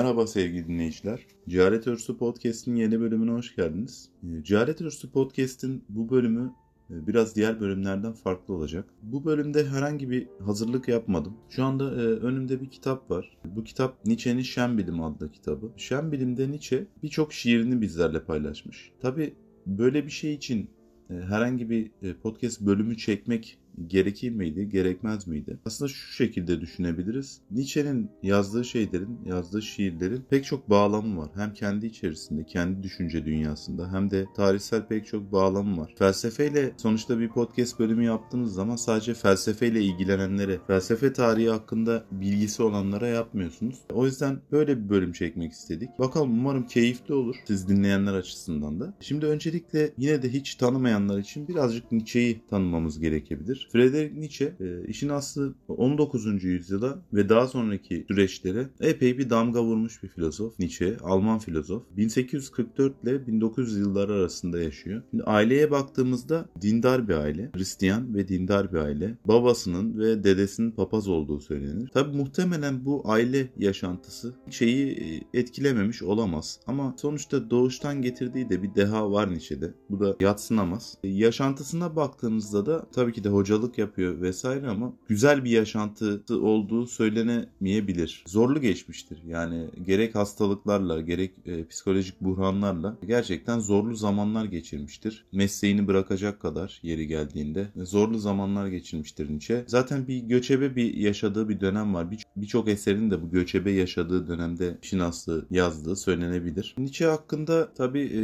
Merhaba sevgili dinleyiciler. Cehalet Örsü Podcast'in yeni bölümüne hoş geldiniz. Ee, Cehalet Örsü Podcast'in bu bölümü e, biraz diğer bölümlerden farklı olacak. Bu bölümde herhangi bir hazırlık yapmadım. Şu anda e, önümde bir kitap var. Bu kitap Nietzsche'nin Şen Bilim adlı kitabı. Şen Bilim'de Nietzsche birçok şiirini bizlerle paylaşmış. Tabi böyle bir şey için e, herhangi bir podcast bölümü çekmek gerekir miydi, gerekmez miydi? Aslında şu şekilde düşünebiliriz. Nietzsche'nin yazdığı şeylerin, yazdığı şiirlerin pek çok bağlamı var. Hem kendi içerisinde, kendi düşünce dünyasında hem de tarihsel pek çok bağlamı var. Felsefeyle sonuçta bir podcast bölümü yaptığınız zaman sadece felsefeyle ilgilenenlere, felsefe tarihi hakkında bilgisi olanlara yapmıyorsunuz. O yüzden böyle bir bölüm çekmek istedik. Bakalım umarım keyifli olur siz dinleyenler açısından da. Şimdi öncelikle yine de hiç tanımayanlar için birazcık Nietzsche'yi tanımamız gerekebilir. Friedrich Nietzsche e, işin aslı 19. yüzyıla ve daha sonraki süreçlere epey bir damga vurmuş bir filozof. Nietzsche, Alman filozof. 1844 ile 1900 yılları arasında yaşıyor. Şimdi aileye baktığımızda dindar bir aile. Hristiyan ve dindar bir aile. Babasının ve dedesinin papaz olduğu söylenir. Tabi muhtemelen bu aile yaşantısı şeyi e, etkilememiş olamaz. Ama sonuçta doğuştan getirdiği de bir deha var Nietzsche'de. Bu da yatsınamaz. E, yaşantısına baktığımızda da tabii ki de hocalık hocalık yapıyor vesaire ama güzel bir yaşantısı olduğu söylenemeyebilir. Zorlu geçmiştir. Yani gerek hastalıklarla gerek e, psikolojik buhranlarla gerçekten zorlu zamanlar geçirmiştir. Mesleğini bırakacak kadar yeri geldiğinde zorlu zamanlar geçirmiştir Nietzsche. Zaten bir göçebe bir yaşadığı bir dönem var. Birçok bir eserin de bu göçebe yaşadığı dönemde Şinaslı yazdığı söylenebilir. Nietzsche hakkında tabii e,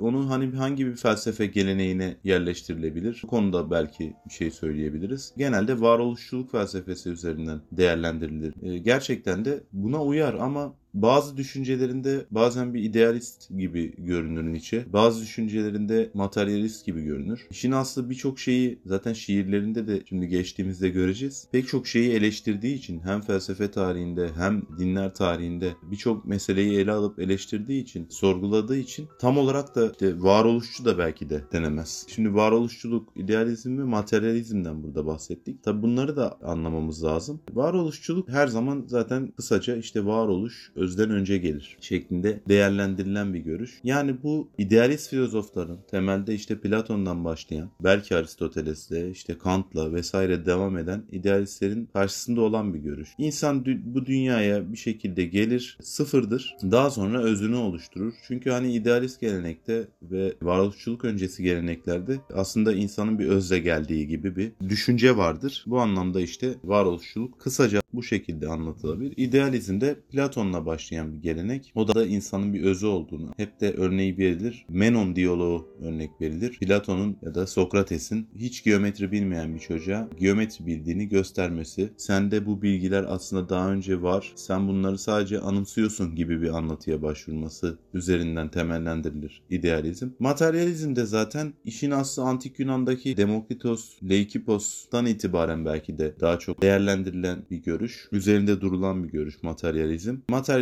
onun hani hangi bir felsefe geleneğine yerleştirilebilir? Bu konuda belki bir şey söyleyeyim söyleyebiliriz. Genelde varoluşçuluk felsefesi üzerinden değerlendirilir. E, gerçekten de buna uyar ama bazı düşüncelerinde bazen bir idealist gibi görünür Nietzsche. Bazı düşüncelerinde materyalist gibi görünür. İşin aslı birçok şeyi zaten şiirlerinde de şimdi geçtiğimizde göreceğiz. Pek çok şeyi eleştirdiği için hem felsefe tarihinde hem dinler tarihinde birçok meseleyi ele alıp eleştirdiği için, sorguladığı için tam olarak da işte varoluşçu da belki de denemez. Şimdi varoluşçuluk, idealizm ve materyalizmden burada bahsettik. Tabi bunları da anlamamız lazım. Varoluşçuluk her zaman zaten kısaca işte varoluş, özden önce gelir şeklinde değerlendirilen bir görüş. Yani bu idealist filozofların temelde işte Platon'dan başlayan belki Aristoteles'le işte Kant'la vesaire devam eden idealistlerin karşısında olan bir görüş. İnsan bu dünyaya bir şekilde gelir, sıfırdır. Daha sonra özünü oluşturur. Çünkü hani idealist gelenekte ve varoluşçuluk öncesi geleneklerde aslında insanın bir özle geldiği gibi bir düşünce vardır. Bu anlamda işte varoluşçuluk kısaca bu şekilde anlatılabilir. İdealizmde Platon'la başlayan bir gelenek. O da insanın bir özü olduğunu hep de örneği verilir. Menon diyaloğu örnek verilir. Platon'un ya da Sokrates'in hiç geometri bilmeyen bir çocuğa geometri bildiğini göstermesi. Sende bu bilgiler aslında daha önce var. Sen bunları sadece anımsıyorsun gibi bir anlatıya başvurması üzerinden temellendirilir idealizm. Materyalizm de zaten işin aslı antik Yunan'daki Demokritos, Leikipos'tan itibaren belki de daha çok değerlendirilen bir görüş. Üzerinde durulan bir görüş materyalizm.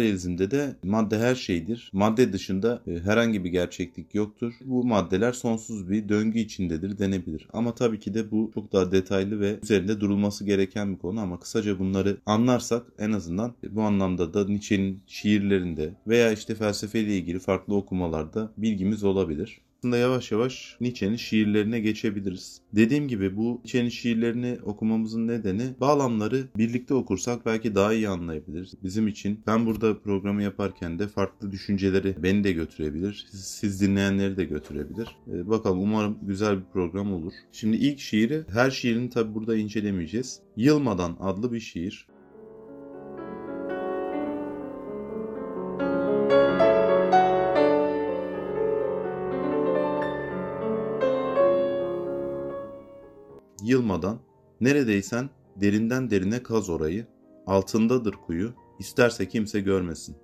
Materyalizmde de madde her şeydir. Madde dışında e, herhangi bir gerçeklik yoktur. Bu maddeler sonsuz bir döngü içindedir denebilir. Ama tabii ki de bu çok daha detaylı ve üzerinde durulması gereken bir konu ama kısaca bunları anlarsak en azından bu anlamda da Nietzsche'nin şiirlerinde veya işte felsefeyle ilgili farklı okumalarda bilgimiz olabilir aslında yavaş yavaş Nietzsche'nin şiirlerine geçebiliriz. Dediğim gibi bu Nietzsche'nin şiirlerini okumamızın nedeni bağlamları birlikte okursak belki daha iyi anlayabiliriz. Bizim için ben burada programı yaparken de farklı düşünceleri beni de götürebilir. Siz, siz dinleyenleri de götürebilir. Ee, bakalım umarım güzel bir program olur. Şimdi ilk şiiri her şiirini tabi burada incelemeyeceğiz. Yılmadan adlı bir şiir. Yılmadan, neredeysen derinden derine kaz orayı, altındadır kuyu, isterse kimse görmesin.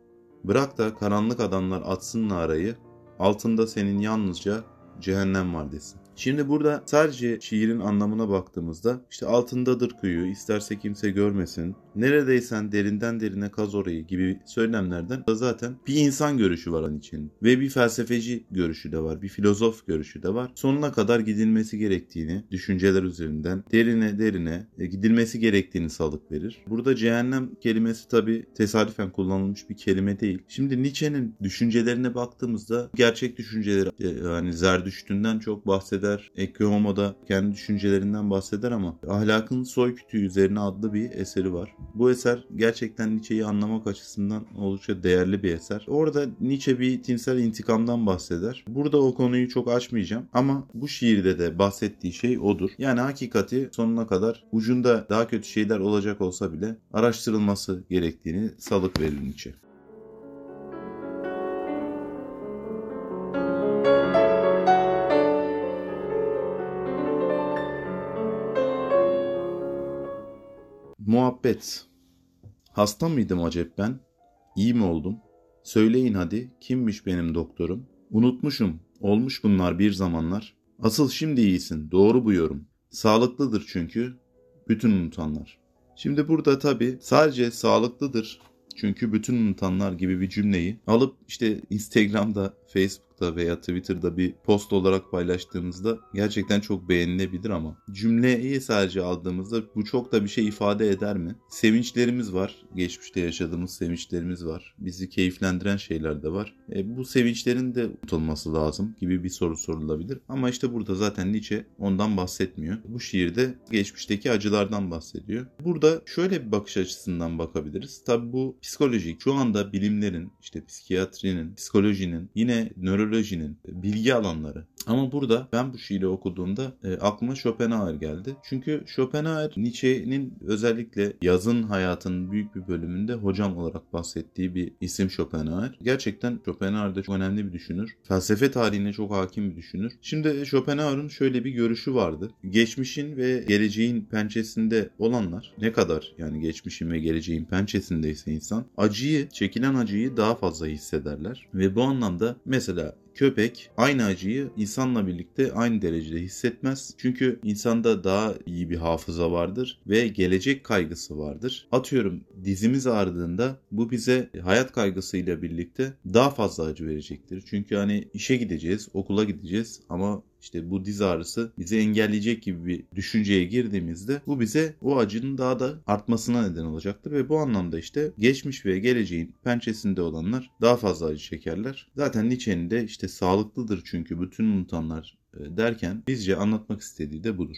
Bırak da karanlık adamlar atsın narayı, altında senin yalnızca cehennem var desin. Şimdi burada sadece şiirin anlamına baktığımızda işte altındadır kuyu, isterse kimse görmesin, neredeysen derinden derine kaz orayı gibi söylemlerden zaten bir insan görüşü var için ve bir felsefeci görüşü de var, bir filozof görüşü de var. Sonuna kadar gidilmesi gerektiğini düşünceler üzerinden derine derine e, gidilmesi gerektiğini salık verir. Burada cehennem kelimesi tabi tesadüfen kullanılmış bir kelime değil. Şimdi Nietzsche'nin düşüncelerine baktığımızda gerçek düşünceleri e, yani Zerdüşt'ünden çok bahseder. Ecce Homo'da kendi düşüncelerinden bahseder ama Ahlakın Soy Kütüğü üzerine adlı bir eseri var. Bu eser gerçekten Nietzsche'yi anlamak açısından oldukça değerli bir eser. Orada Nietzsche bir tinsel intikamdan bahseder. Burada o konuyu çok açmayacağım ama bu şiirde de bahsettiği şey odur. Yani hakikati sonuna kadar ucunda daha kötü şeyler olacak olsa bile araştırılması gerektiğini salık verir Nietzsche. Muhabbet Hasta mıydım acep ben? İyi mi oldum? Söyleyin hadi kimmiş benim doktorum? Unutmuşum. Olmuş bunlar bir zamanlar. Asıl şimdi iyisin. Doğru bu yorum. Sağlıklıdır çünkü bütün unutanlar. Şimdi burada tabi sadece sağlıklıdır çünkü bütün unutanlar gibi bir cümleyi alıp işte Instagram'da, Facebook'ta veya Twitter'da bir post olarak paylaştığımızda gerçekten çok beğenilebilir ama cümleyi sadece aldığımızda bu çok da bir şey ifade eder mi? Sevinçlerimiz var. Geçmişte yaşadığımız sevinçlerimiz var. Bizi keyiflendiren şeyler de var. E, bu sevinçlerin de unutulması lazım gibi bir soru sorulabilir. Ama işte burada zaten Nietzsche ondan bahsetmiyor. Bu şiirde geçmişteki acılardan bahsediyor. Burada şöyle bir bakış açısından bakabiliriz. Tabi bu psikolojik şu anda bilimlerin işte psikiyatrinin, psikolojinin yine nörolojinin bilgi alanları. Ama burada ben bu şiiri okuduğumda e, aklıma Schopenhauer geldi. Çünkü Schopenhauer Nietzsche'nin özellikle yazın hayatının büyük bir bölümünde hocam olarak bahsettiği bir isim Schopenhauer. Gerçekten Schopenhauer da çok önemli bir düşünür. Felsefe tarihine çok hakim bir düşünür. Şimdi Schopenhauer'ın şöyle bir görüşü vardı. Geçmişin ve geleceğin pençesinde olanlar ne kadar yani geçmişin ve geleceğin pençesindeyse insan acıyı, çekilen acıyı daha fazla hissederler. Ve bu anlamda mesela köpek aynı acıyı insanla birlikte aynı derecede hissetmez. Çünkü insanda daha iyi bir hafıza vardır ve gelecek kaygısı vardır. Atıyorum dizimiz ağrıdığında bu bize hayat kaygısıyla birlikte daha fazla acı verecektir. Çünkü hani işe gideceğiz, okula gideceğiz ama işte bu diz ağrısı bizi engelleyecek gibi bir düşünceye girdiğimizde bu bize o acının daha da artmasına neden olacaktır ve bu anlamda işte geçmiş ve geleceğin pençesinde olanlar daha fazla acı çekerler. Zaten Nietzsche'nin de işte sağlıklıdır çünkü bütün unutanlar e, derken bizce anlatmak istediği de budur.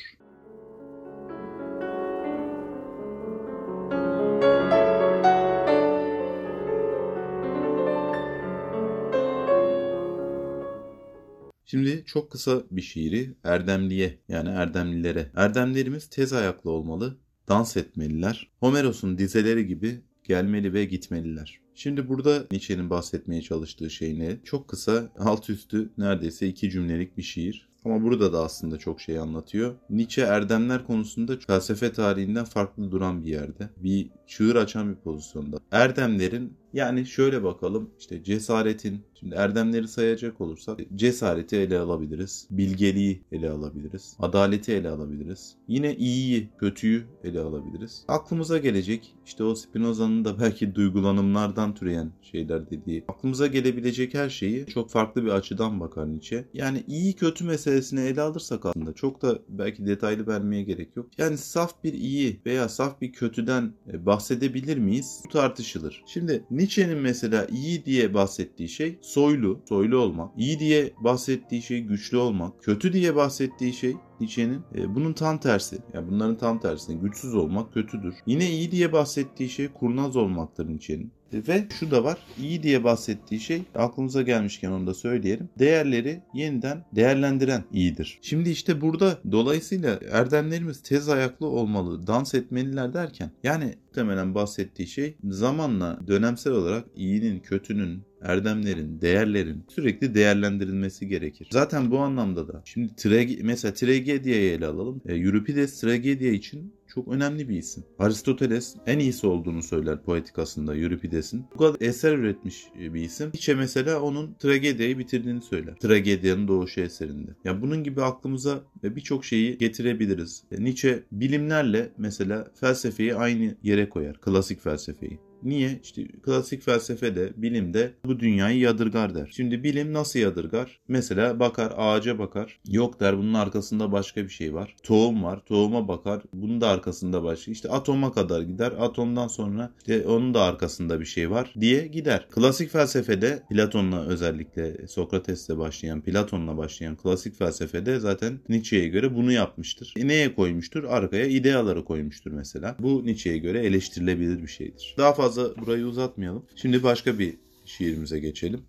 Şimdi çok kısa bir şiiri Erdemliye yani Erdemlilere. Erdemlerimiz tez ayaklı olmalı, dans etmeliler. Homeros'un dizeleri gibi gelmeli ve gitmeliler. Şimdi burada Nietzsche'nin bahsetmeye çalıştığı şey ne? Çok kısa, alt üstü neredeyse iki cümlelik bir şiir. Ama burada da aslında çok şey anlatıyor. Nietzsche erdemler konusunda felsefe tarihinden farklı duran bir yerde. Bir çığır açan bir pozisyonda. Erdemlerin yani şöyle bakalım işte cesaretin, şimdi erdemleri sayacak olursak cesareti ele alabiliriz, bilgeliği ele alabiliriz, adaleti ele alabiliriz. Yine iyiyi, kötüyü ele alabiliriz. Aklımıza gelecek işte o Spinoza'nın da belki duygulanımlardan türeyen şeyler dediği aklımıza gelebilecek her şeyi çok farklı bir açıdan bakar Nietzsche. Yani iyi kötü meselesini ele alırsak aslında çok da belki detaylı vermeye gerek yok. Yani saf bir iyi veya saf bir kötüden e, bahsedebilir miyiz? Bu tartışılır. Şimdi Nietzsche'nin mesela iyi diye bahsettiği şey soylu, soylu olmak. İyi diye bahsettiği şey güçlü olmak. Kötü diye bahsettiği şey Nietzsche'nin e, bunun tam tersi. Yani bunların tam tersine güçsüz olmak kötüdür. Yine iyi diye bahsettiği şey kurnaz olmaktır Nietzsche'nin. Ve şu da var. iyi diye bahsettiği şey aklımıza gelmişken onu da söyleyelim. Değerleri yeniden değerlendiren iyidir. Şimdi işte burada dolayısıyla erdemlerimiz tez ayaklı olmalı, dans etmeliler derken yani muhtemelen bahsettiği şey zamanla dönemsel olarak iyinin, kötünün, erdemlerin, değerlerin sürekli değerlendirilmesi gerekir. Zaten bu anlamda da şimdi trage mesela tragediyeyi ele alalım. E, Euripides tragediye için çok önemli bir isim. Aristoteles en iyisi olduğunu söyler poetikasında Euripides'in. Bu kadar eser üretmiş bir isim. Nietzsche mesela onun tragediyi bitirdiğini söyler. Tragedyanın doğuşu eserinde. Yani bunun gibi aklımıza birçok şeyi getirebiliriz. Nietzsche bilimlerle mesela felsefeyi aynı yere koyar. Klasik felsefeyi. Niye? İşte klasik felsefede, bilimde bu dünyayı yadırgar der. Şimdi bilim nasıl yadırgar? Mesela bakar, ağaca bakar. Yok der bunun arkasında başka bir şey var. Tohum var, tohuma bakar. Bunun da arkasında başka. İşte atoma kadar gider. Atomdan sonra işte onun da arkasında bir şey var diye gider. Klasik felsefede Platon'la özellikle Sokrates'le başlayan, Platon'la başlayan klasik felsefede zaten Nietzsche'ye göre bunu yapmıştır. E neye koymuştur? Arkaya ideaları koymuştur mesela. Bu Nietzsche'ye göre eleştirilebilir bir şeydir. Daha fazla fazla burayı uzatmayalım. Şimdi başka bir şiirimize geçelim.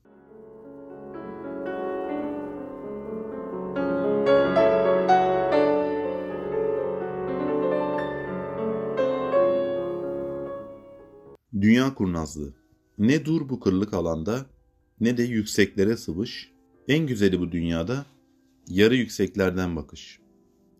Dünya kurnazlığı. Ne dur bu kırlık alanda ne de yükseklere sıvış. En güzeli bu dünyada yarı yükseklerden bakış.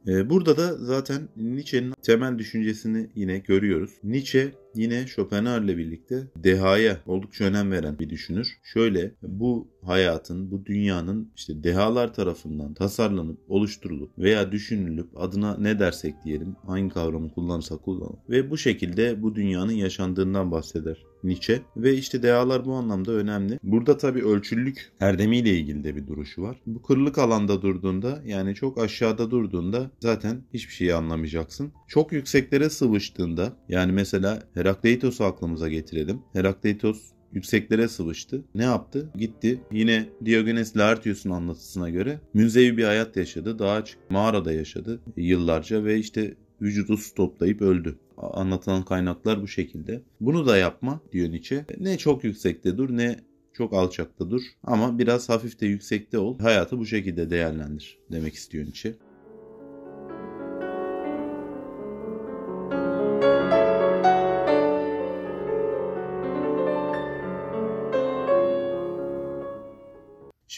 Ee, burada da zaten Nietzsche'nin temel düşüncesini yine görüyoruz. Nietzsche yine Schopenhauer'le birlikte dehaya oldukça önem veren bir düşünür. Şöyle bu hayatın, bu dünyanın işte dehalar tarafından tasarlanıp, oluşturulup veya düşünülüp adına ne dersek diyelim, hangi kavramı kullanırsak kullanalım ve bu şekilde bu dünyanın yaşandığından bahseder Nietzsche ve işte dehalar bu anlamda önemli. Burada tabi ölçüllük erdemiyle ilgili de bir duruşu var. Bu kırlık alanda durduğunda yani çok aşağıda durduğunda zaten hiçbir şeyi anlamayacaksın. Çok yükseklere sıvıştığında yani mesela Herakleitos'u aklımıza getirelim. Herakleitos yükseklere sıvıştı. Ne yaptı? Gitti. Yine Diogenes Laertius'un anlatısına göre münzevi bir hayat yaşadı. Dağa açık mağarada yaşadı yıllarca ve işte vücudu su toplayıp öldü. Anlatılan kaynaklar bu şekilde. Bunu da yapma diyor Nietzsche. Ne çok yüksekte dur ne çok alçakta dur ama biraz hafif de yüksekte ol. Hayatı bu şekilde değerlendir demek istiyor Nietzsche.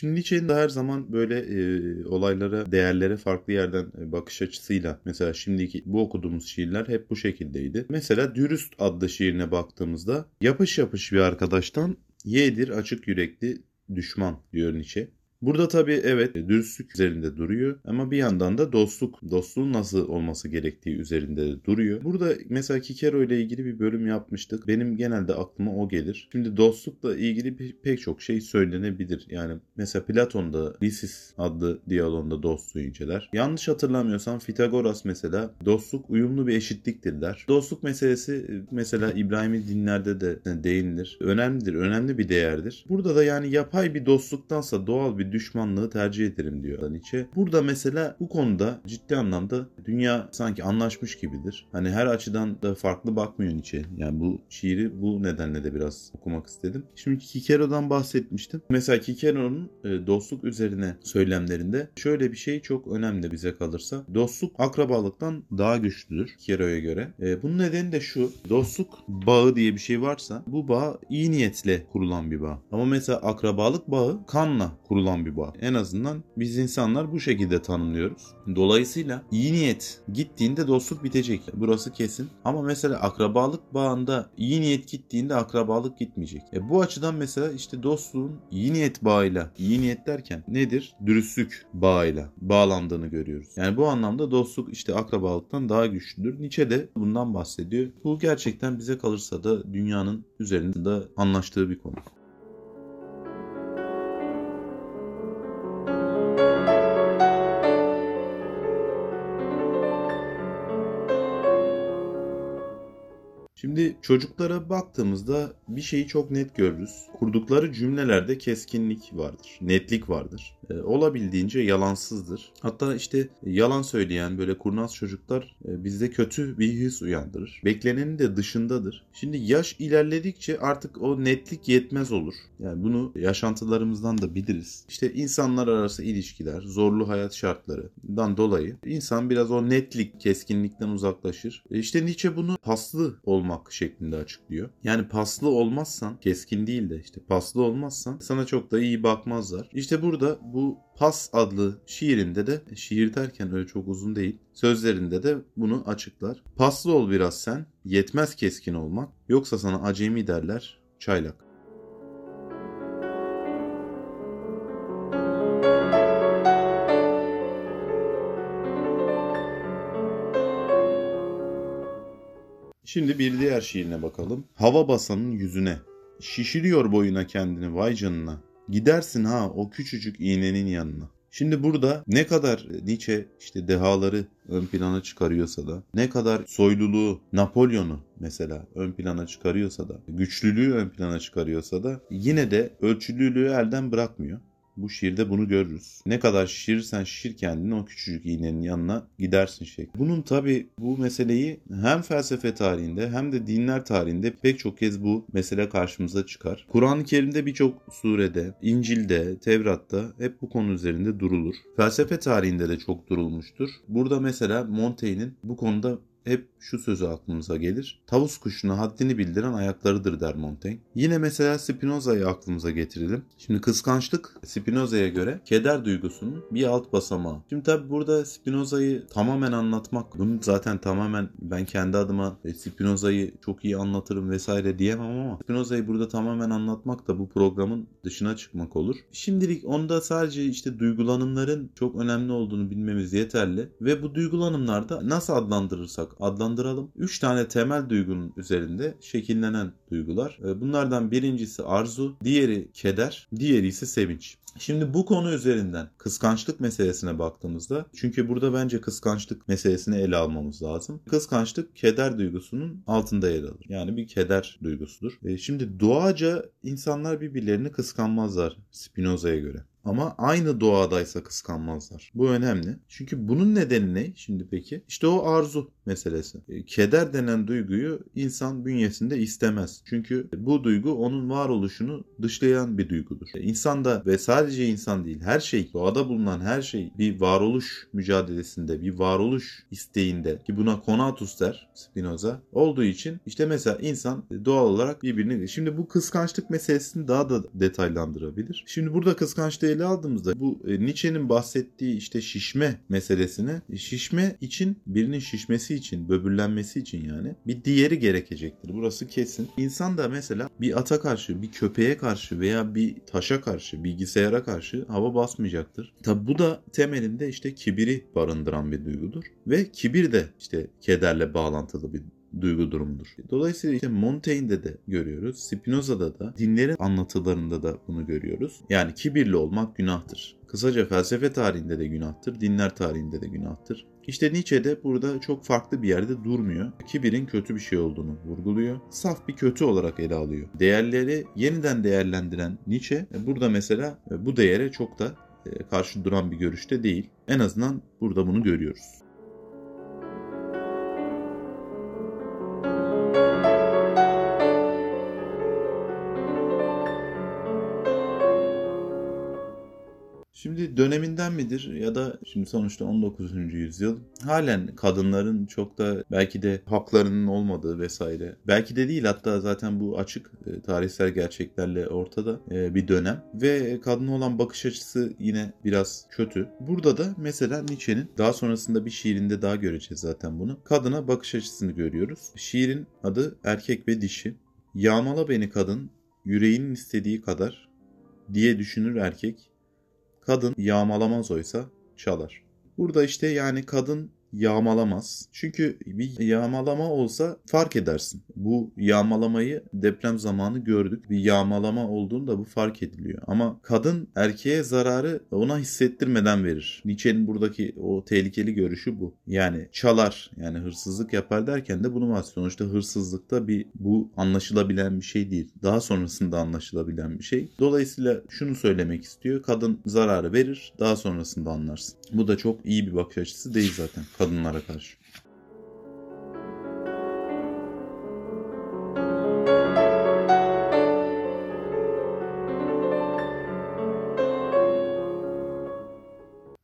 Şimdi Nietzsche'nin de her zaman böyle e, olaylara, değerlere farklı yerden e, bakış açısıyla mesela şimdiki bu okuduğumuz şiirler hep bu şekildeydi. Mesela Dürüst adlı şiirine baktığımızda yapış yapış bir arkadaştan yedir açık yürekli düşman diyor Nietzsche. Burada tabii evet dürüstlük üzerinde duruyor ama bir yandan da dostluk, dostluğun nasıl olması gerektiği üzerinde de duruyor. Burada mesela Kikero ile ilgili bir bölüm yapmıştık. Benim genelde aklıma o gelir. Şimdi dostlukla ilgili pek çok şey söylenebilir. Yani mesela Platon'da Lysis adlı diyalogda dostluğu inceler. Yanlış hatırlamıyorsam Fitagoras mesela dostluk uyumlu bir eşitliktir der. Dostluk meselesi mesela İbrahim'in dinlerde de değinilir. Önemlidir, önemli bir değerdir. Burada da yani yapay bir dostluktansa doğal bir düşmanlığı tercih ederim diyor Nietzsche. Burada mesela bu konuda ciddi anlamda dünya sanki anlaşmış gibidir. Hani her açıdan da farklı bakmıyor Nietzsche. Yani bu şiiri bu nedenle de biraz okumak istedim. Şimdi Kikero'dan bahsetmiştim. Mesela Kikero'nun e, dostluk üzerine söylemlerinde şöyle bir şey çok önemli bize kalırsa. Dostluk akrabalıktan daha güçlüdür Kikero'ya göre. E, bunun nedeni de şu. Dostluk bağı diye bir şey varsa bu bağ iyi niyetle kurulan bir bağ. Ama mesela akrabalık bağı kanla kurulan bir bağ. En azından biz insanlar bu şekilde tanımlıyoruz. Dolayısıyla iyi niyet gittiğinde dostluk bitecek. Burası kesin. Ama mesela akrabalık bağında iyi niyet gittiğinde akrabalık gitmeyecek. E bu açıdan mesela işte dostluğun iyi niyet bağıyla, iyi niyet derken nedir? Dürüstlük bağıyla bağlandığını görüyoruz. Yani bu anlamda dostluk işte akrabalıktan daha güçlüdür. Nietzsche de bundan bahsediyor. Bu gerçekten bize kalırsa da dünyanın üzerinde anlaştığı bir konu. Şimdi çocuklara baktığımızda bir şeyi çok net görürüz. Kurdukları cümlelerde keskinlik vardır, netlik vardır. E, olabildiğince yalansızdır. Hatta işte yalan söyleyen böyle kurnaz çocuklar e, bizde kötü bir his uyandırır. Beklenenin de dışındadır. Şimdi yaş ilerledikçe artık o netlik yetmez olur. Yani bunu yaşantılarımızdan da biliriz. İşte insanlar arası ilişkiler, zorlu hayat şartlarından dolayı insan biraz o netlik, keskinlikten uzaklaşır. E işte Nietzsche bunu paslı olma olmak şeklinde açıklıyor. Yani paslı olmazsan keskin değil de işte paslı olmazsan sana çok da iyi bakmazlar. İşte burada bu Pas adlı şiirinde de şiir derken öyle çok uzun değil. Sözlerinde de bunu açıklar. Paslı ol biraz sen, yetmez keskin olmak. Yoksa sana acemi derler, çaylak. Şimdi bir diğer şiirine bakalım. Hava basanın yüzüne. Şişiriyor boyuna kendini vay canına. Gidersin ha o küçücük iğnenin yanına. Şimdi burada ne kadar Nietzsche işte dehaları ön plana çıkarıyorsa da, ne kadar soyluluğu, Napolyon'u mesela ön plana çıkarıyorsa da, güçlülüğü ön plana çıkarıyorsa da yine de ölçülülüğü elden bırakmıyor. Bu şiirde bunu görürüz. Ne kadar şişirirsen şişir kendini o küçücük iğnenin yanına gidersin şey. Bunun tabi bu meseleyi hem felsefe tarihinde hem de dinler tarihinde pek çok kez bu mesele karşımıza çıkar. Kur'an-ı Kerim'de birçok surede, İncil'de, Tevrat'ta hep bu konu üzerinde durulur. Felsefe tarihinde de çok durulmuştur. Burada mesela Montaigne'in bu konuda hep şu sözü aklımıza gelir. Tavus kuşuna haddini bildiren ayaklarıdır der Montaigne. Yine mesela Spinoza'yı aklımıza getirelim. Şimdi kıskançlık Spinoza'ya göre keder duygusunun bir alt basamağı. Şimdi tabi burada Spinoza'yı tamamen anlatmak, bunu zaten tamamen ben kendi adıma e, Spinoza'yı çok iyi anlatırım vesaire diyemem ama Spinoza'yı burada tamamen anlatmak da bu programın dışına çıkmak olur. Şimdilik onda sadece işte duygulanımların çok önemli olduğunu bilmemiz yeterli ve bu duygulanımlarda nasıl adlandırırsak adlandıralım. 3 tane temel duygunun üzerinde şekillenen duygular. Ee, bunlardan birincisi arzu, diğeri keder, diğeri ise sevinç. Şimdi bu konu üzerinden kıskançlık meselesine baktığımızda çünkü burada bence kıskançlık meselesini ele almamız lazım. Kıskançlık keder duygusunun altında yer alır. Yani bir keder duygusudur. E şimdi doğaca insanlar birbirlerini kıskanmazlar Spinoza'ya göre. Ama aynı doğadaysa kıskanmazlar. Bu önemli. Çünkü bunun nedeni ne şimdi peki? İşte o arzu meselesi. E, keder denen duyguyu insan bünyesinde istemez. Çünkü bu duygu onun varoluşunu dışlayan bir duygudur. E, insan da ve sadece insan değil her şey, doğada bulunan her şey bir varoluş mücadelesinde, bir varoluş isteğinde ki buna konatus der Spinoza olduğu için işte mesela insan doğal olarak birbirini şimdi bu kıskançlık meselesini daha da detaylandırabilir. Şimdi burada kıskançlığı ele aldığımızda bu e, Nietzsche'nin bahsettiği işte şişme meselesini şişme için birinin şişmesi için, böbürlenmesi için yani bir diğeri gerekecektir. Burası kesin. İnsan da mesela bir ata karşı, bir köpeğe karşı veya bir taşa karşı, bilgisayara karşı hava basmayacaktır. Tabi bu da temelinde işte kibiri barındıran bir duygudur. Ve kibir de işte kederle bağlantılı bir duygu durumudur. Dolayısıyla işte Montaigne'de de görüyoruz. Spinoza'da da dinlerin anlatılarında da bunu görüyoruz. Yani kibirli olmak günahtır. Kısaca felsefe tarihinde de günahtır, dinler tarihinde de günahtır. İşte Nietzsche de burada çok farklı bir yerde durmuyor. Kibirin kötü bir şey olduğunu vurguluyor. Saf bir kötü olarak ele alıyor. Değerleri yeniden değerlendiren Nietzsche burada mesela bu değere çok da e, karşı duran bir görüşte değil. En azından burada bunu görüyoruz. Döneminden midir ya da şimdi sonuçta 19. yüzyıl halen kadınların çok da belki de haklarının olmadığı vesaire. Belki de değil hatta zaten bu açık e, tarihsel gerçeklerle ortada e, bir dönem ve kadına olan bakış açısı yine biraz kötü. Burada da mesela Nietzsche'nin daha sonrasında bir şiirinde daha göreceğiz zaten bunu. Kadına bakış açısını görüyoruz. Şiirin adı Erkek ve Dişi. Yağmala beni kadın, yüreğinin istediği kadar diye düşünür erkek Kadın yağmalamaz oysa çalar. Burada işte yani kadın yağmalamaz. Çünkü bir yağmalama olsa fark edersin. Bu yağmalamayı deprem zamanı gördük. Bir yağmalama olduğunda bu fark ediliyor. Ama kadın erkeğe zararı ona hissettirmeden verir. Nietzsche'nin buradaki o tehlikeli görüşü bu. Yani çalar yani hırsızlık yapar derken de bunu var. Sonuçta hırsızlıkta bir bu anlaşılabilen bir şey değil. Daha sonrasında anlaşılabilen bir şey. Dolayısıyla şunu söylemek istiyor. Kadın zararı verir daha sonrasında anlarsın. Bu da çok iyi bir bakış açısı değil zaten. Kadın kadınlara karşı.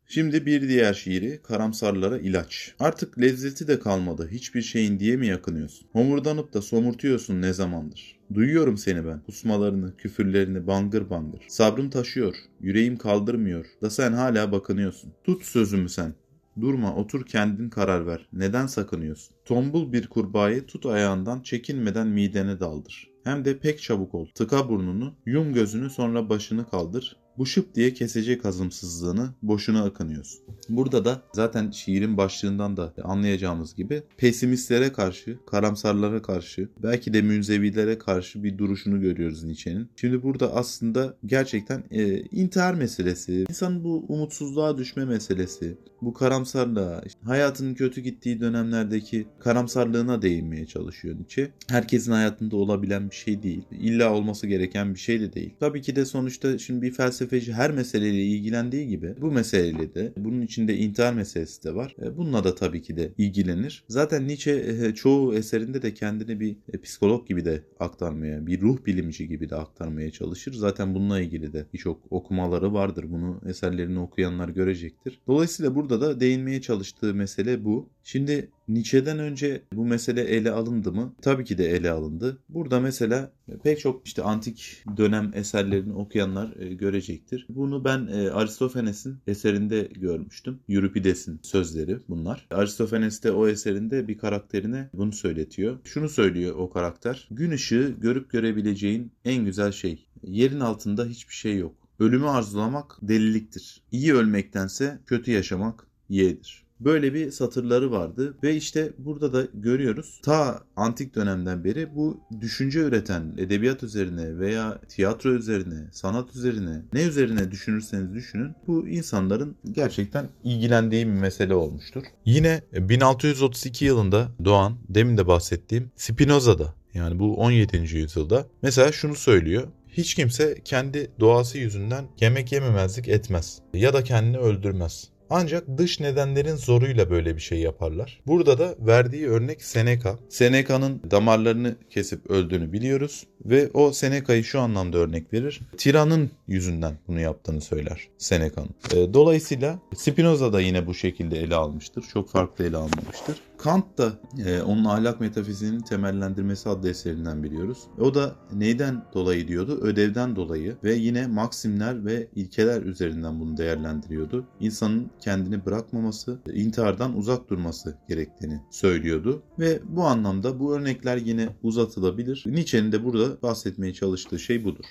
Şimdi bir diğer şiiri karamsarlara ilaç. Artık lezzeti de kalmadı hiçbir şeyin diye mi yakınıyorsun? Homurdanıp da somurtuyorsun ne zamandır? Duyuyorum seni ben. Kusmalarını, küfürlerini bangır bangır. Sabrım taşıyor, yüreğim kaldırmıyor. Da sen hala bakınıyorsun. Tut sözümü sen. Durma otur kendin karar ver. Neden sakınıyorsun? Tombul bir kurbağayı tut ayağından çekinmeden midene daldır. Hem de pek çabuk ol. Tıka burnunu, yum gözünü sonra başını kaldır. Bu şıp diye kesecek hazımsızlığını boşuna akınıyorsun. Burada da zaten şiirin başlığından da anlayacağımız gibi pesimistlere karşı, karamsarlara karşı, belki de münzevilere karşı bir duruşunu görüyoruz Nietzsche'nin. Şimdi burada aslında gerçekten e, intihar meselesi, insanın bu umutsuzluğa düşme meselesi, bu karamsarlığa, hayatının kötü gittiği dönemlerdeki karamsarlığına değinmeye çalışıyor Nietzsche. Herkesin hayatında olabilen bir şey değil. İlla olması gereken bir şey de değil. Tabii ki de sonuçta şimdi bir felsefeci her meseleyle ilgilendiği gibi bu meseleyle de bunun içinde intihar meselesi de var. E, bununla da tabii ki de ilgilenir. Zaten Nietzsche e, çoğu eserinde de kendini bir e, psikolog gibi de aktarmaya, bir ruh bilimci gibi de aktarmaya çalışır. Zaten bununla ilgili de birçok okumaları vardır. Bunu eserlerini okuyanlar görecektir. Dolayısıyla burada da değinmeye çalıştığı mesele bu. Şimdi Nietzsche'den önce bu mesele ele alındı mı? Tabii ki de ele alındı. Burada mesela pek çok işte antik dönem eserlerini okuyanlar e, görecektir. Bunu ben e, Aristofanes'in eserinde görmüştüm. Euripides'in sözleri bunlar. Aristofanes de o eserinde bir karakterine bunu söyletiyor. Şunu söylüyor o karakter. Gün ışığı görüp görebileceğin en güzel şey. Yerin altında hiçbir şey yok. Ölümü arzulamak deliliktir. İyi ölmektense kötü yaşamak yeğdir. Böyle bir satırları vardı ve işte burada da görüyoruz ta antik dönemden beri bu düşünce üreten edebiyat üzerine veya tiyatro üzerine, sanat üzerine ne üzerine düşünürseniz düşünün bu insanların gerçekten ilgilendiği bir mesele olmuştur. Yine 1632 yılında doğan demin de bahsettiğim Spinoza'da yani bu 17. yüzyılda mesela şunu söylüyor. Hiç kimse kendi doğası yüzünden yemek yememezlik etmez ya da kendini öldürmez. Ancak dış nedenlerin zoruyla böyle bir şey yaparlar. Burada da verdiği örnek Seneca. Seneca'nın damarlarını kesip öldüğünü biliyoruz ve o Seneca'yı şu anlamda örnek verir. Tiranın yüzünden bunu yaptığını söyler Seneca'nın. E, dolayısıyla Spinoza da yine bu şekilde ele almıştır. Çok farklı ele almamıştır. Kant da e, onun ahlak metafiziğinin temellendirmesi adlı eserinden biliyoruz. O da neyden dolayı diyordu? Ödevden dolayı ve yine maksimler ve ilkeler üzerinden bunu değerlendiriyordu. İnsanın kendini bırakmaması, intihardan uzak durması gerektiğini söylüyordu. Ve bu anlamda bu örnekler yine uzatılabilir. Nietzsche'nin de burada bahsetmeye çalıştığı şey budur.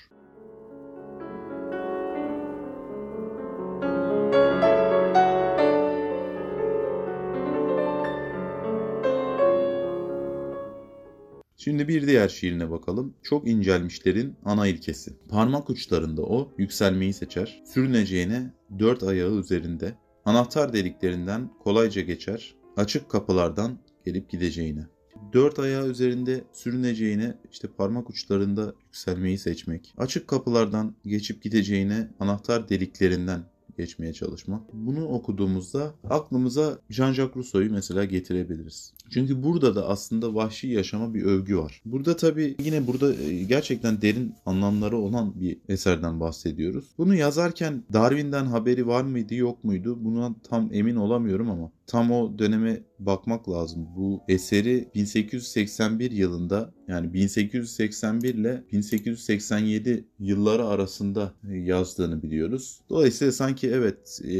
Şimdi bir diğer şiirine bakalım. Çok incelmişlerin ana ilkesi. Parmak uçlarında o yükselmeyi seçer. Sürüneceğine dört ayağı üzerinde. Anahtar deliklerinden kolayca geçer. Açık kapılardan gelip gideceğine. Dört ayağı üzerinde sürüneceğine işte parmak uçlarında yükselmeyi seçmek. Açık kapılardan geçip gideceğine anahtar deliklerinden geçmeye çalışmak. Bunu okuduğumuzda aklımıza Jean-Jacques Rousseau'yu mesela getirebiliriz. Çünkü burada da aslında vahşi yaşama bir övgü var. Burada tabii yine burada e, gerçekten derin anlamları olan bir eserden bahsediyoruz. Bunu yazarken Darwin'den haberi var mıydı yok muydu? Buna tam emin olamıyorum ama tam o döneme bakmak lazım. Bu eseri 1881 yılında yani 1881 ile 1887 yılları arasında yazdığını biliyoruz. Dolayısıyla sanki evet e,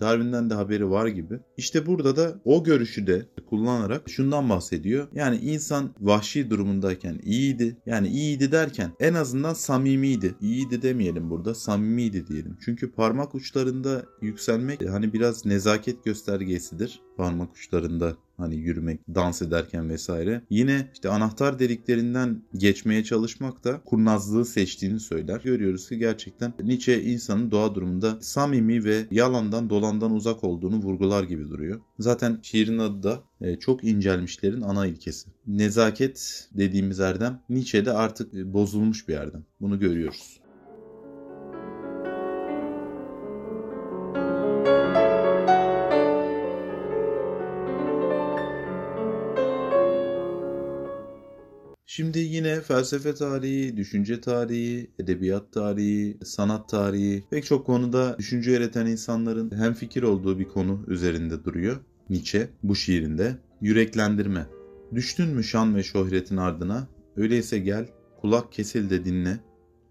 Darwin'den de haberi var gibi. İşte burada da o görüşü de kullanarak şundan bahsediyor. Yani insan vahşi durumundayken iyiydi. Yani iyiydi derken en azından samimiydi. İyiydi demeyelim burada samimiydi diyelim. Çünkü parmak uçlarında yükselmek hani biraz nezaket göstergesidir. Parmak uçlarında hani yürümek, dans ederken vesaire. Yine işte anahtar deliklerinden geçmeye çalışmak da kurnazlığı seçtiğini söyler. Görüyoruz ki gerçekten Nietzsche insanın doğa durumunda samimi ve yalandan dolandan uzak olduğunu vurgular gibi duruyor. Zaten şiirin adı da e, çok incelmişlerin ana ilkesi. Nezaket dediğimiz erdem Nietzsche'de artık e, bozulmuş bir erdem. Bunu görüyoruz. Şimdi yine felsefe tarihi, düşünce tarihi, edebiyat tarihi, sanat tarihi pek çok konuda düşünce üreten insanların hem fikir olduğu bir konu üzerinde duruyor. Nietzsche bu şiirinde. Yüreklendirme. Düştün mü şan ve şöhretin ardına? Öyleyse gel, kulak kesil de dinle.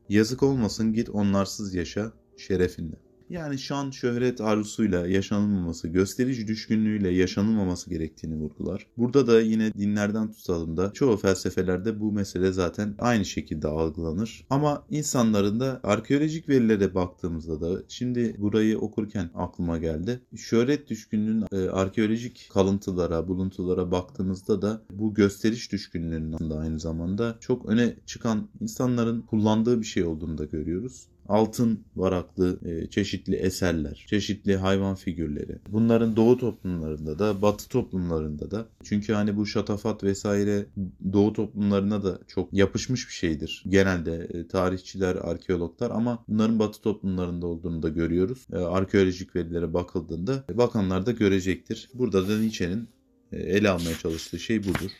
Yazık olmasın git onlarsız yaşa şerefinle. Yani şan, şöhret arzusuyla yaşanılmaması, gösterici düşkünlüğüyle yaşanılmaması gerektiğini vurgular. Burada da yine dinlerden tutalım da çoğu felsefelerde bu mesele zaten aynı şekilde algılanır. Ama insanların da arkeolojik verilere baktığımızda da şimdi burayı okurken aklıma geldi. Şöhret düşkünlüğünün e, arkeolojik kalıntılara, buluntulara baktığımızda da bu gösteriş düşkünlüğünün aslında aynı zamanda çok öne çıkan insanların kullandığı bir şey olduğunu da görüyoruz altın varaklı e, çeşitli eserler, çeşitli hayvan figürleri. Bunların doğu toplumlarında da, batı toplumlarında da. Çünkü hani bu şatafat vesaire doğu toplumlarına da çok yapışmış bir şeydir. Genelde e, tarihçiler, arkeologlar ama bunların batı toplumlarında olduğunu da görüyoruz. E, arkeolojik verilere bakıldığında e, bakanlar da görecektir. Burada da Nietzsche'nin e, ele almaya çalıştığı şey budur.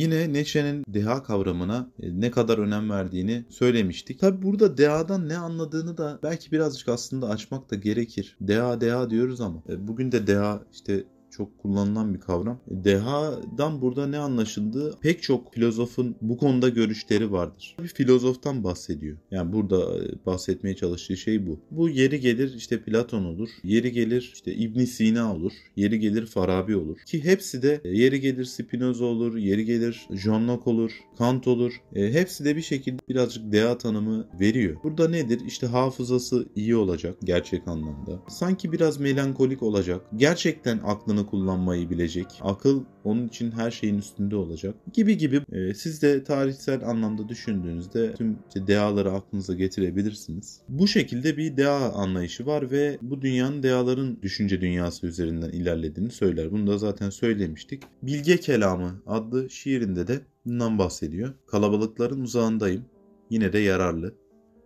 Yine Nietzsche'nin deha kavramına e, ne kadar önem verdiğini söylemiştik. Tabi burada dehadan ne anladığını da belki birazcık aslında açmak da gerekir. Deha deha diyoruz ama e, bugün de deha işte çok kullanılan bir kavram. E, Deha'dan burada ne anlaşıldığı pek çok filozofun bu konuda görüşleri vardır. Bir filozoftan bahsediyor. Yani burada e, bahsetmeye çalıştığı şey bu. Bu yeri gelir işte Platon olur. Yeri gelir işte İbn Sina olur. Yeri gelir Farabi olur. Ki hepsi de e, yeri gelir Spinoza olur. Yeri gelir John Locke olur. Kant olur. E, hepsi de bir şekilde birazcık Deha tanımı veriyor. Burada nedir? İşte hafızası iyi olacak gerçek anlamda. Sanki biraz melankolik olacak. Gerçekten aklını kullanmayı bilecek. Akıl onun için her şeyin üstünde olacak. Gibi gibi e, siz de tarihsel anlamda düşündüğünüzde tüm işte deaları aklınıza getirebilirsiniz. Bu şekilde bir dea anlayışı var ve bu dünyanın deaların düşünce dünyası üzerinden ilerlediğini söyler. Bunu da zaten söylemiştik. Bilge Kelamı adlı şiirinde de bundan bahsediyor. Kalabalıkların uzağındayım. Yine de yararlı.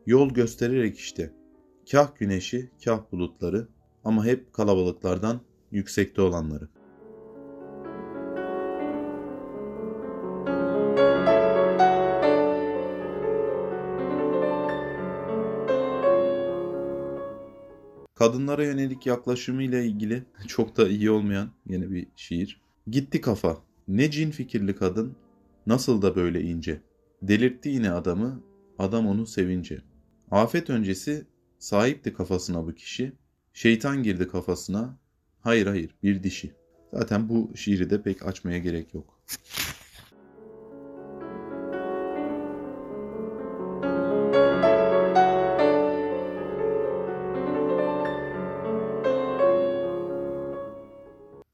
Yol göstererek işte. Kah güneşi, kah bulutları ama hep kalabalıklardan yüksekte olanları. Kadınlara yönelik yaklaşımıyla ilgili çok da iyi olmayan yine bir şiir. Gitti kafa. Ne cin fikirli kadın, nasıl da böyle ince. Delirtti yine adamı, adam onu sevince. Afet öncesi sahipti kafasına bu kişi. Şeytan girdi kafasına, Hayır hayır bir dişi. Zaten bu şiiri de pek açmaya gerek yok.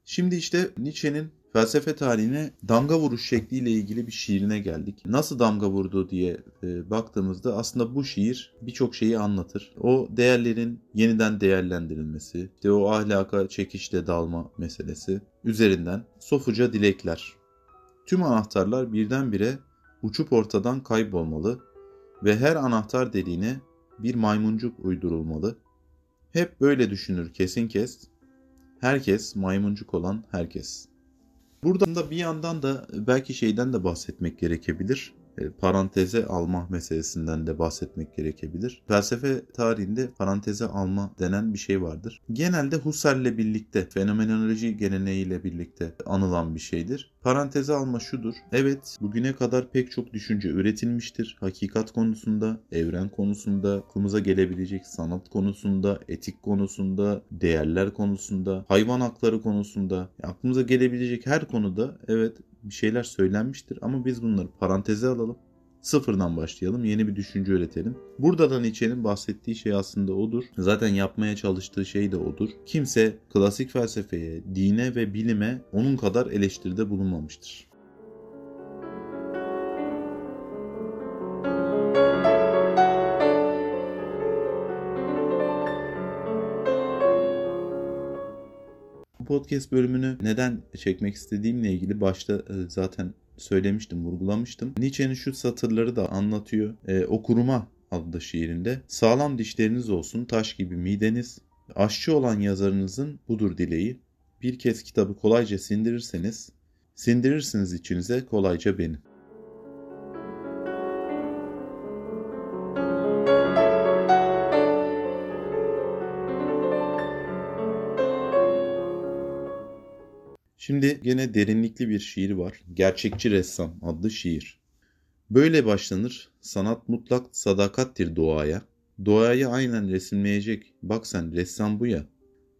Şimdi işte Nietzsche'nin felsefe tarihine damga vuruş şekliyle ilgili bir şiirine geldik. Nasıl damga vurdu diye e, baktığımızda aslında bu şiir birçok şeyi anlatır. O değerlerin yeniden değerlendirilmesi, işte o ahlaka çekişle dalma meselesi üzerinden sofuca dilekler. Tüm anahtarlar birdenbire uçup ortadan kaybolmalı ve her anahtar deliğine bir maymuncuk uydurulmalı. Hep böyle düşünür kesin kes. Herkes maymuncuk olan herkes. Buradan da bir yandan da belki şeyden de bahsetmek gerekebilir. E, paranteze alma meselesinden de bahsetmek gerekebilir. Felsefe tarihinde paranteze alma denen bir şey vardır. Genelde Husserl'le birlikte, fenomenoloji geleneğiyle birlikte anılan bir şeydir. Paranteze alma şudur. Evet, bugüne kadar pek çok düşünce üretilmiştir. Hakikat konusunda, evren konusunda, aklımıza gelebilecek sanat konusunda, etik konusunda, değerler konusunda, hayvan hakları konusunda, aklımıza gelebilecek her konuda evet bir şeyler söylenmiştir ama biz bunları paranteze alalım. Sıfırdan başlayalım. Yeni bir düşünce üretelim. Burada da Nietzsche'nin bahsettiği şey aslında odur. Zaten yapmaya çalıştığı şey de odur. Kimse klasik felsefeye, dine ve bilime onun kadar eleştiride bulunmamıştır. Podcast bölümünü neden çekmek istediğimle ilgili başta e, zaten söylemiştim, vurgulamıştım. Nietzsche'nin şu satırları da anlatıyor. E, okuruma adlı şiirinde sağlam dişleriniz olsun taş gibi mideniz, aşçı olan yazarınızın budur dileği. Bir kez kitabı kolayca sindirirseniz, sindirirsiniz içinize kolayca beni. Şimdi gene derinlikli bir şiir var. Gerçekçi Ressam adlı şiir. Böyle başlanır. Sanat mutlak sadakattir doğaya. Doğayı aynen resimleyecek. Bak sen ressam bu ya.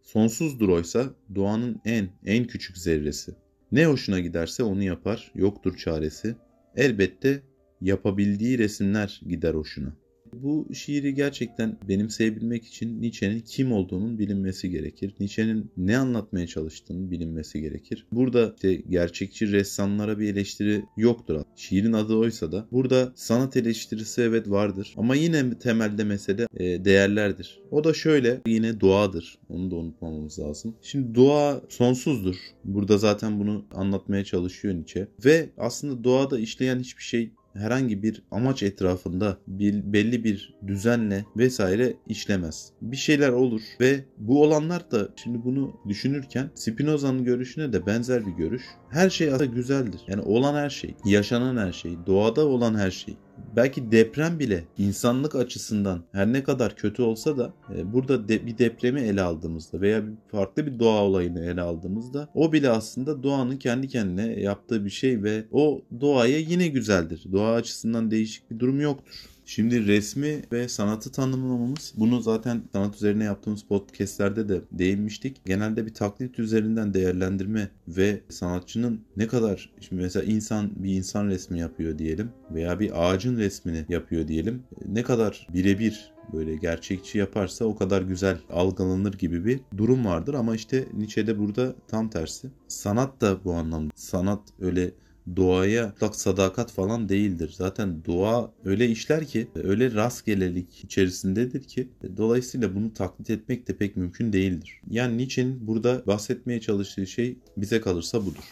Sonsuzdur oysa doğanın en en küçük zerresi. Ne hoşuna giderse onu yapar. Yoktur çaresi. Elbette yapabildiği resimler gider hoşuna. Bu şiiri gerçekten benimseyebilmek için Nietzsche'nin kim olduğunun bilinmesi gerekir. Nietzsche'nin ne anlatmaya çalıştığının bilinmesi gerekir. Burada işte gerçekçi ressamlara bir eleştiri yoktur. Şiirin adı oysa da burada sanat eleştirisi evet vardır. Ama yine temelde mesele e, değerlerdir. O da şöyle yine doğadır. Onu da unutmamamız lazım. Şimdi doğa sonsuzdur. Burada zaten bunu anlatmaya çalışıyor Nietzsche. Ve aslında doğada işleyen hiçbir şey herhangi bir amaç etrafında bir, belli bir düzenle vesaire işlemez. Bir şeyler olur ve bu olanlar da şimdi bunu düşünürken Spinoza'nın görüşüne de benzer bir görüş. Her şey aslında güzeldir. Yani olan her şey, yaşanan her şey, doğada olan her şey belki deprem bile insanlık açısından her ne kadar kötü olsa da e, burada de, bir depremi ele aldığımızda veya bir farklı bir doğa olayını ele aldığımızda o bile aslında doğanın kendi kendine yaptığı bir şey ve o doğaya yine güzeldir. Doğa açısından değişik bir durum yoktur. Şimdi resmi ve sanatı tanımlamamız bunu zaten sanat üzerine yaptığımız podcastlerde de değinmiştik. Genelde bir taklit üzerinden değerlendirme ve sanatçının ne kadar şimdi mesela insan bir insan resmi yapıyor diyelim veya bir ağacın resmini yapıyor diyelim. Ne kadar birebir böyle gerçekçi yaparsa o kadar güzel algılanır gibi bir durum vardır ama işte Nietzsche'de burada tam tersi. Sanat da bu anlamda. Sanat öyle doğaya mutlak sadakat falan değildir. Zaten doğa öyle işler ki öyle rastgelelik içerisindedir ki dolayısıyla bunu taklit etmek de pek mümkün değildir. Yani Nietzsche'nin burada bahsetmeye çalıştığı şey bize kalırsa budur.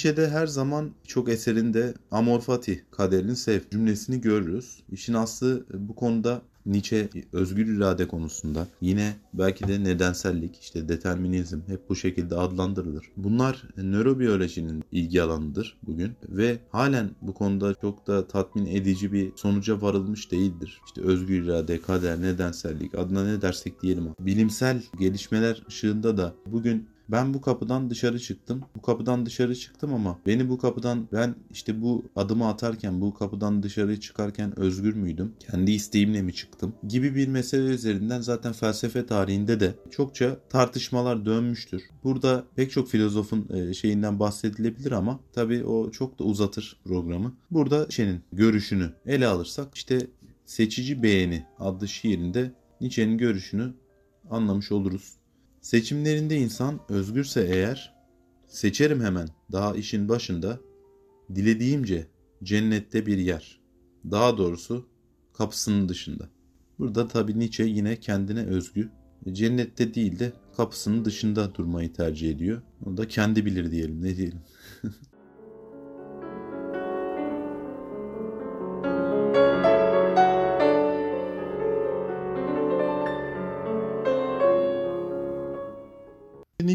Nietzsche'de her zaman çok eserinde amor fati, kaderini sev cümlesini görürüz. İşin aslı bu konuda Nietzsche özgür irade konusunda yine belki de nedensellik, işte determinizm hep bu şekilde adlandırılır. Bunlar nörobiyolojinin ilgi alanıdır bugün ve halen bu konuda çok da tatmin edici bir sonuca varılmış değildir. İşte özgür irade, kader, nedensellik adına ne dersek diyelim. Bilimsel gelişmeler ışığında da bugün ben bu kapıdan dışarı çıktım. Bu kapıdan dışarı çıktım ama beni bu kapıdan ben işte bu adımı atarken bu kapıdan dışarı çıkarken özgür müydüm? Kendi isteğimle mi çıktım? Gibi bir mesele üzerinden zaten felsefe tarihinde de çokça tartışmalar dönmüştür. Burada pek çok filozofun e, şeyinden bahsedilebilir ama tabii o çok da uzatır programı. Burada Nietzsche'nin görüşünü ele alırsak işte Seçici Beğeni adlı şiirinde Nietzsche'nin görüşünü anlamış oluruz. Seçimlerinde insan özgürse eğer, seçerim hemen daha işin başında, dilediğimce cennette bir yer. Daha doğrusu kapısının dışında. Burada tabi Nietzsche yine kendine özgü, cennette değil de kapısının dışında durmayı tercih ediyor. O da kendi bilir diyelim, ne diyelim.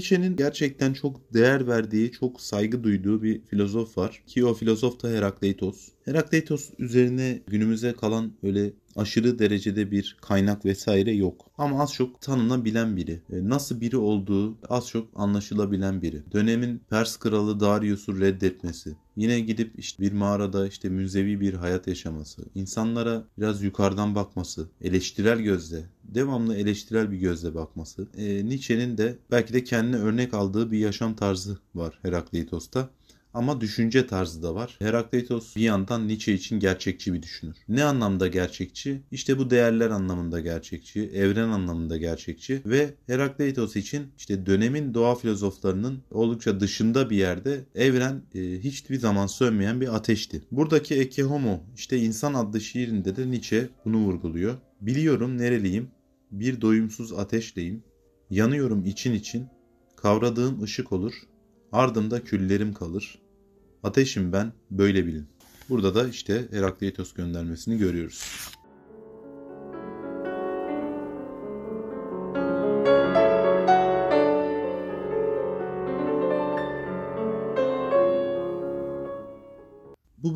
Nietzsche'nin gerçekten çok değer verdiği, çok saygı duyduğu bir filozof var. Ki o filozof da Herakleitos. Herakleitos üzerine günümüze kalan öyle aşırı derecede bir kaynak vesaire yok. Ama az çok tanınabilen biri. E, nasıl biri olduğu az çok anlaşılabilen biri. Dönemin Pers kralı Darius'u reddetmesi. Yine gidip işte bir mağarada işte münzevi bir hayat yaşaması. insanlara biraz yukarıdan bakması. Eleştirel gözle. Devamlı eleştirel bir gözle bakması. E, Nietzsche'nin de belki de kendine örnek aldığı bir yaşam tarzı var Herakleitos'ta. Ama düşünce tarzı da var. Herakleitos bir yandan Nietzsche için gerçekçi bir düşünür. Ne anlamda gerçekçi? İşte bu değerler anlamında gerçekçi, evren anlamında gerçekçi ve Herakleitos için işte dönemin doğa filozoflarının oldukça dışında bir yerde evren e, hiçbir zaman sönmeyen bir ateşti. Buradaki Eke Homo işte insan adlı şiirinde de Nietzsche bunu vurguluyor. Biliyorum nereliyim, bir doyumsuz ateşleyim, Yanıyorum için için, kavradığım ışık olur, ardımda küllerim kalır. Ateşim ben, böyle bilin. Burada da işte Herakleitos göndermesini görüyoruz.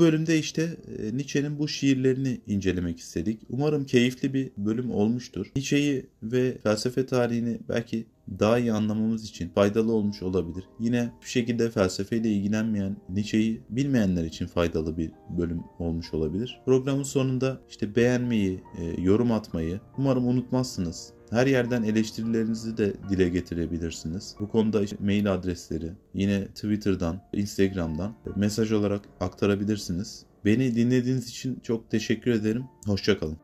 Bölümde işte e, Nietzsche'nin bu şiirlerini incelemek istedik. Umarım keyifli bir bölüm olmuştur. Nietzsche'yi ve felsefe tarihini belki daha iyi anlamamız için faydalı olmuş olabilir. Yine bir şekilde felsefeyle ilgilenmeyen, Nietzsche'yi bilmeyenler için faydalı bir bölüm olmuş olabilir. Programın sonunda işte beğenmeyi, e, yorum atmayı umarım unutmazsınız. Her yerden eleştirilerinizi de dile getirebilirsiniz. Bu konuda işte mail adresleri yine Twitter'dan, Instagram'dan mesaj olarak aktarabilirsiniz. Beni dinlediğiniz için çok teşekkür ederim. Hoşçakalın.